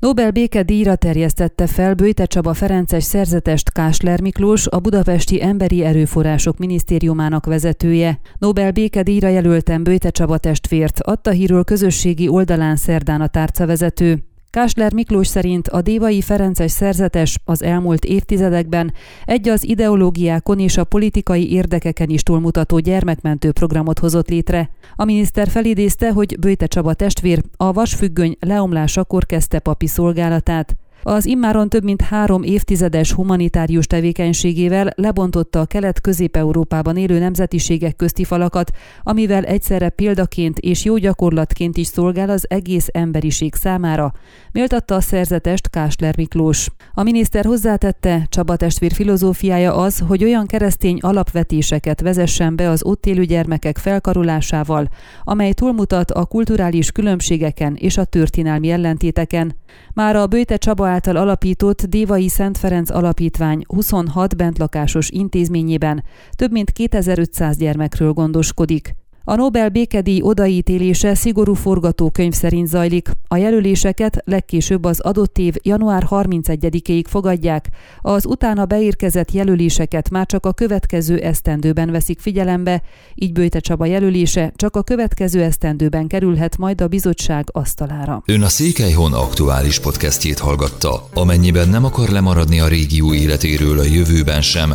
Nobel békedíjra terjesztette fel Bőjte Csaba Ferences szerzetest Kásler Miklós, a Budapesti Emberi Erőforrások Minisztériumának vezetője. Nobel békedíjra jelöltem Bőjte Csaba testvért, adta hírül közösségi oldalán szerdán a tárcavezető. Kásler Miklós szerint a Dévai Ferences szerzetes az elmúlt évtizedekben egy az ideológiákon és a politikai érdekeken is túlmutató gyermekmentő programot hozott létre. A miniszter felidézte, hogy Bőte Csaba testvér a vasfüggöny leomlásakor kezdte papi szolgálatát. Az immáron több mint három évtizedes humanitárius tevékenységével lebontotta a kelet-közép-európában élő nemzetiségek közti falakat, amivel egyszerre példaként és jó gyakorlatként is szolgál az egész emberiség számára, méltatta a szerzetest Kásler Miklós. A miniszter hozzátette, Csaba testvér filozófiája az, hogy olyan keresztény alapvetéseket vezessen be az ott élő gyermekek felkarolásával, amely túlmutat a kulturális különbségeken és a történelmi ellentéteken. Már a Bőte Csaba által alapított Dévai Szent Ferenc Alapítvány 26 bentlakásos intézményében több mint 2500 gyermekről gondoskodik. A Nobel békedíj odaítélése szigorú forgatókönyv szerint zajlik. A jelöléseket legkésőbb az adott év január 31-ig fogadják, az utána beérkezett jelöléseket már csak a következő esztendőben veszik figyelembe, így Bőte Csaba jelölése csak a következő esztendőben kerülhet majd a bizottság asztalára. Ön a Székelyhon aktuális podcastjét hallgatta. Amennyiben nem akar lemaradni a régió életéről a jövőben sem,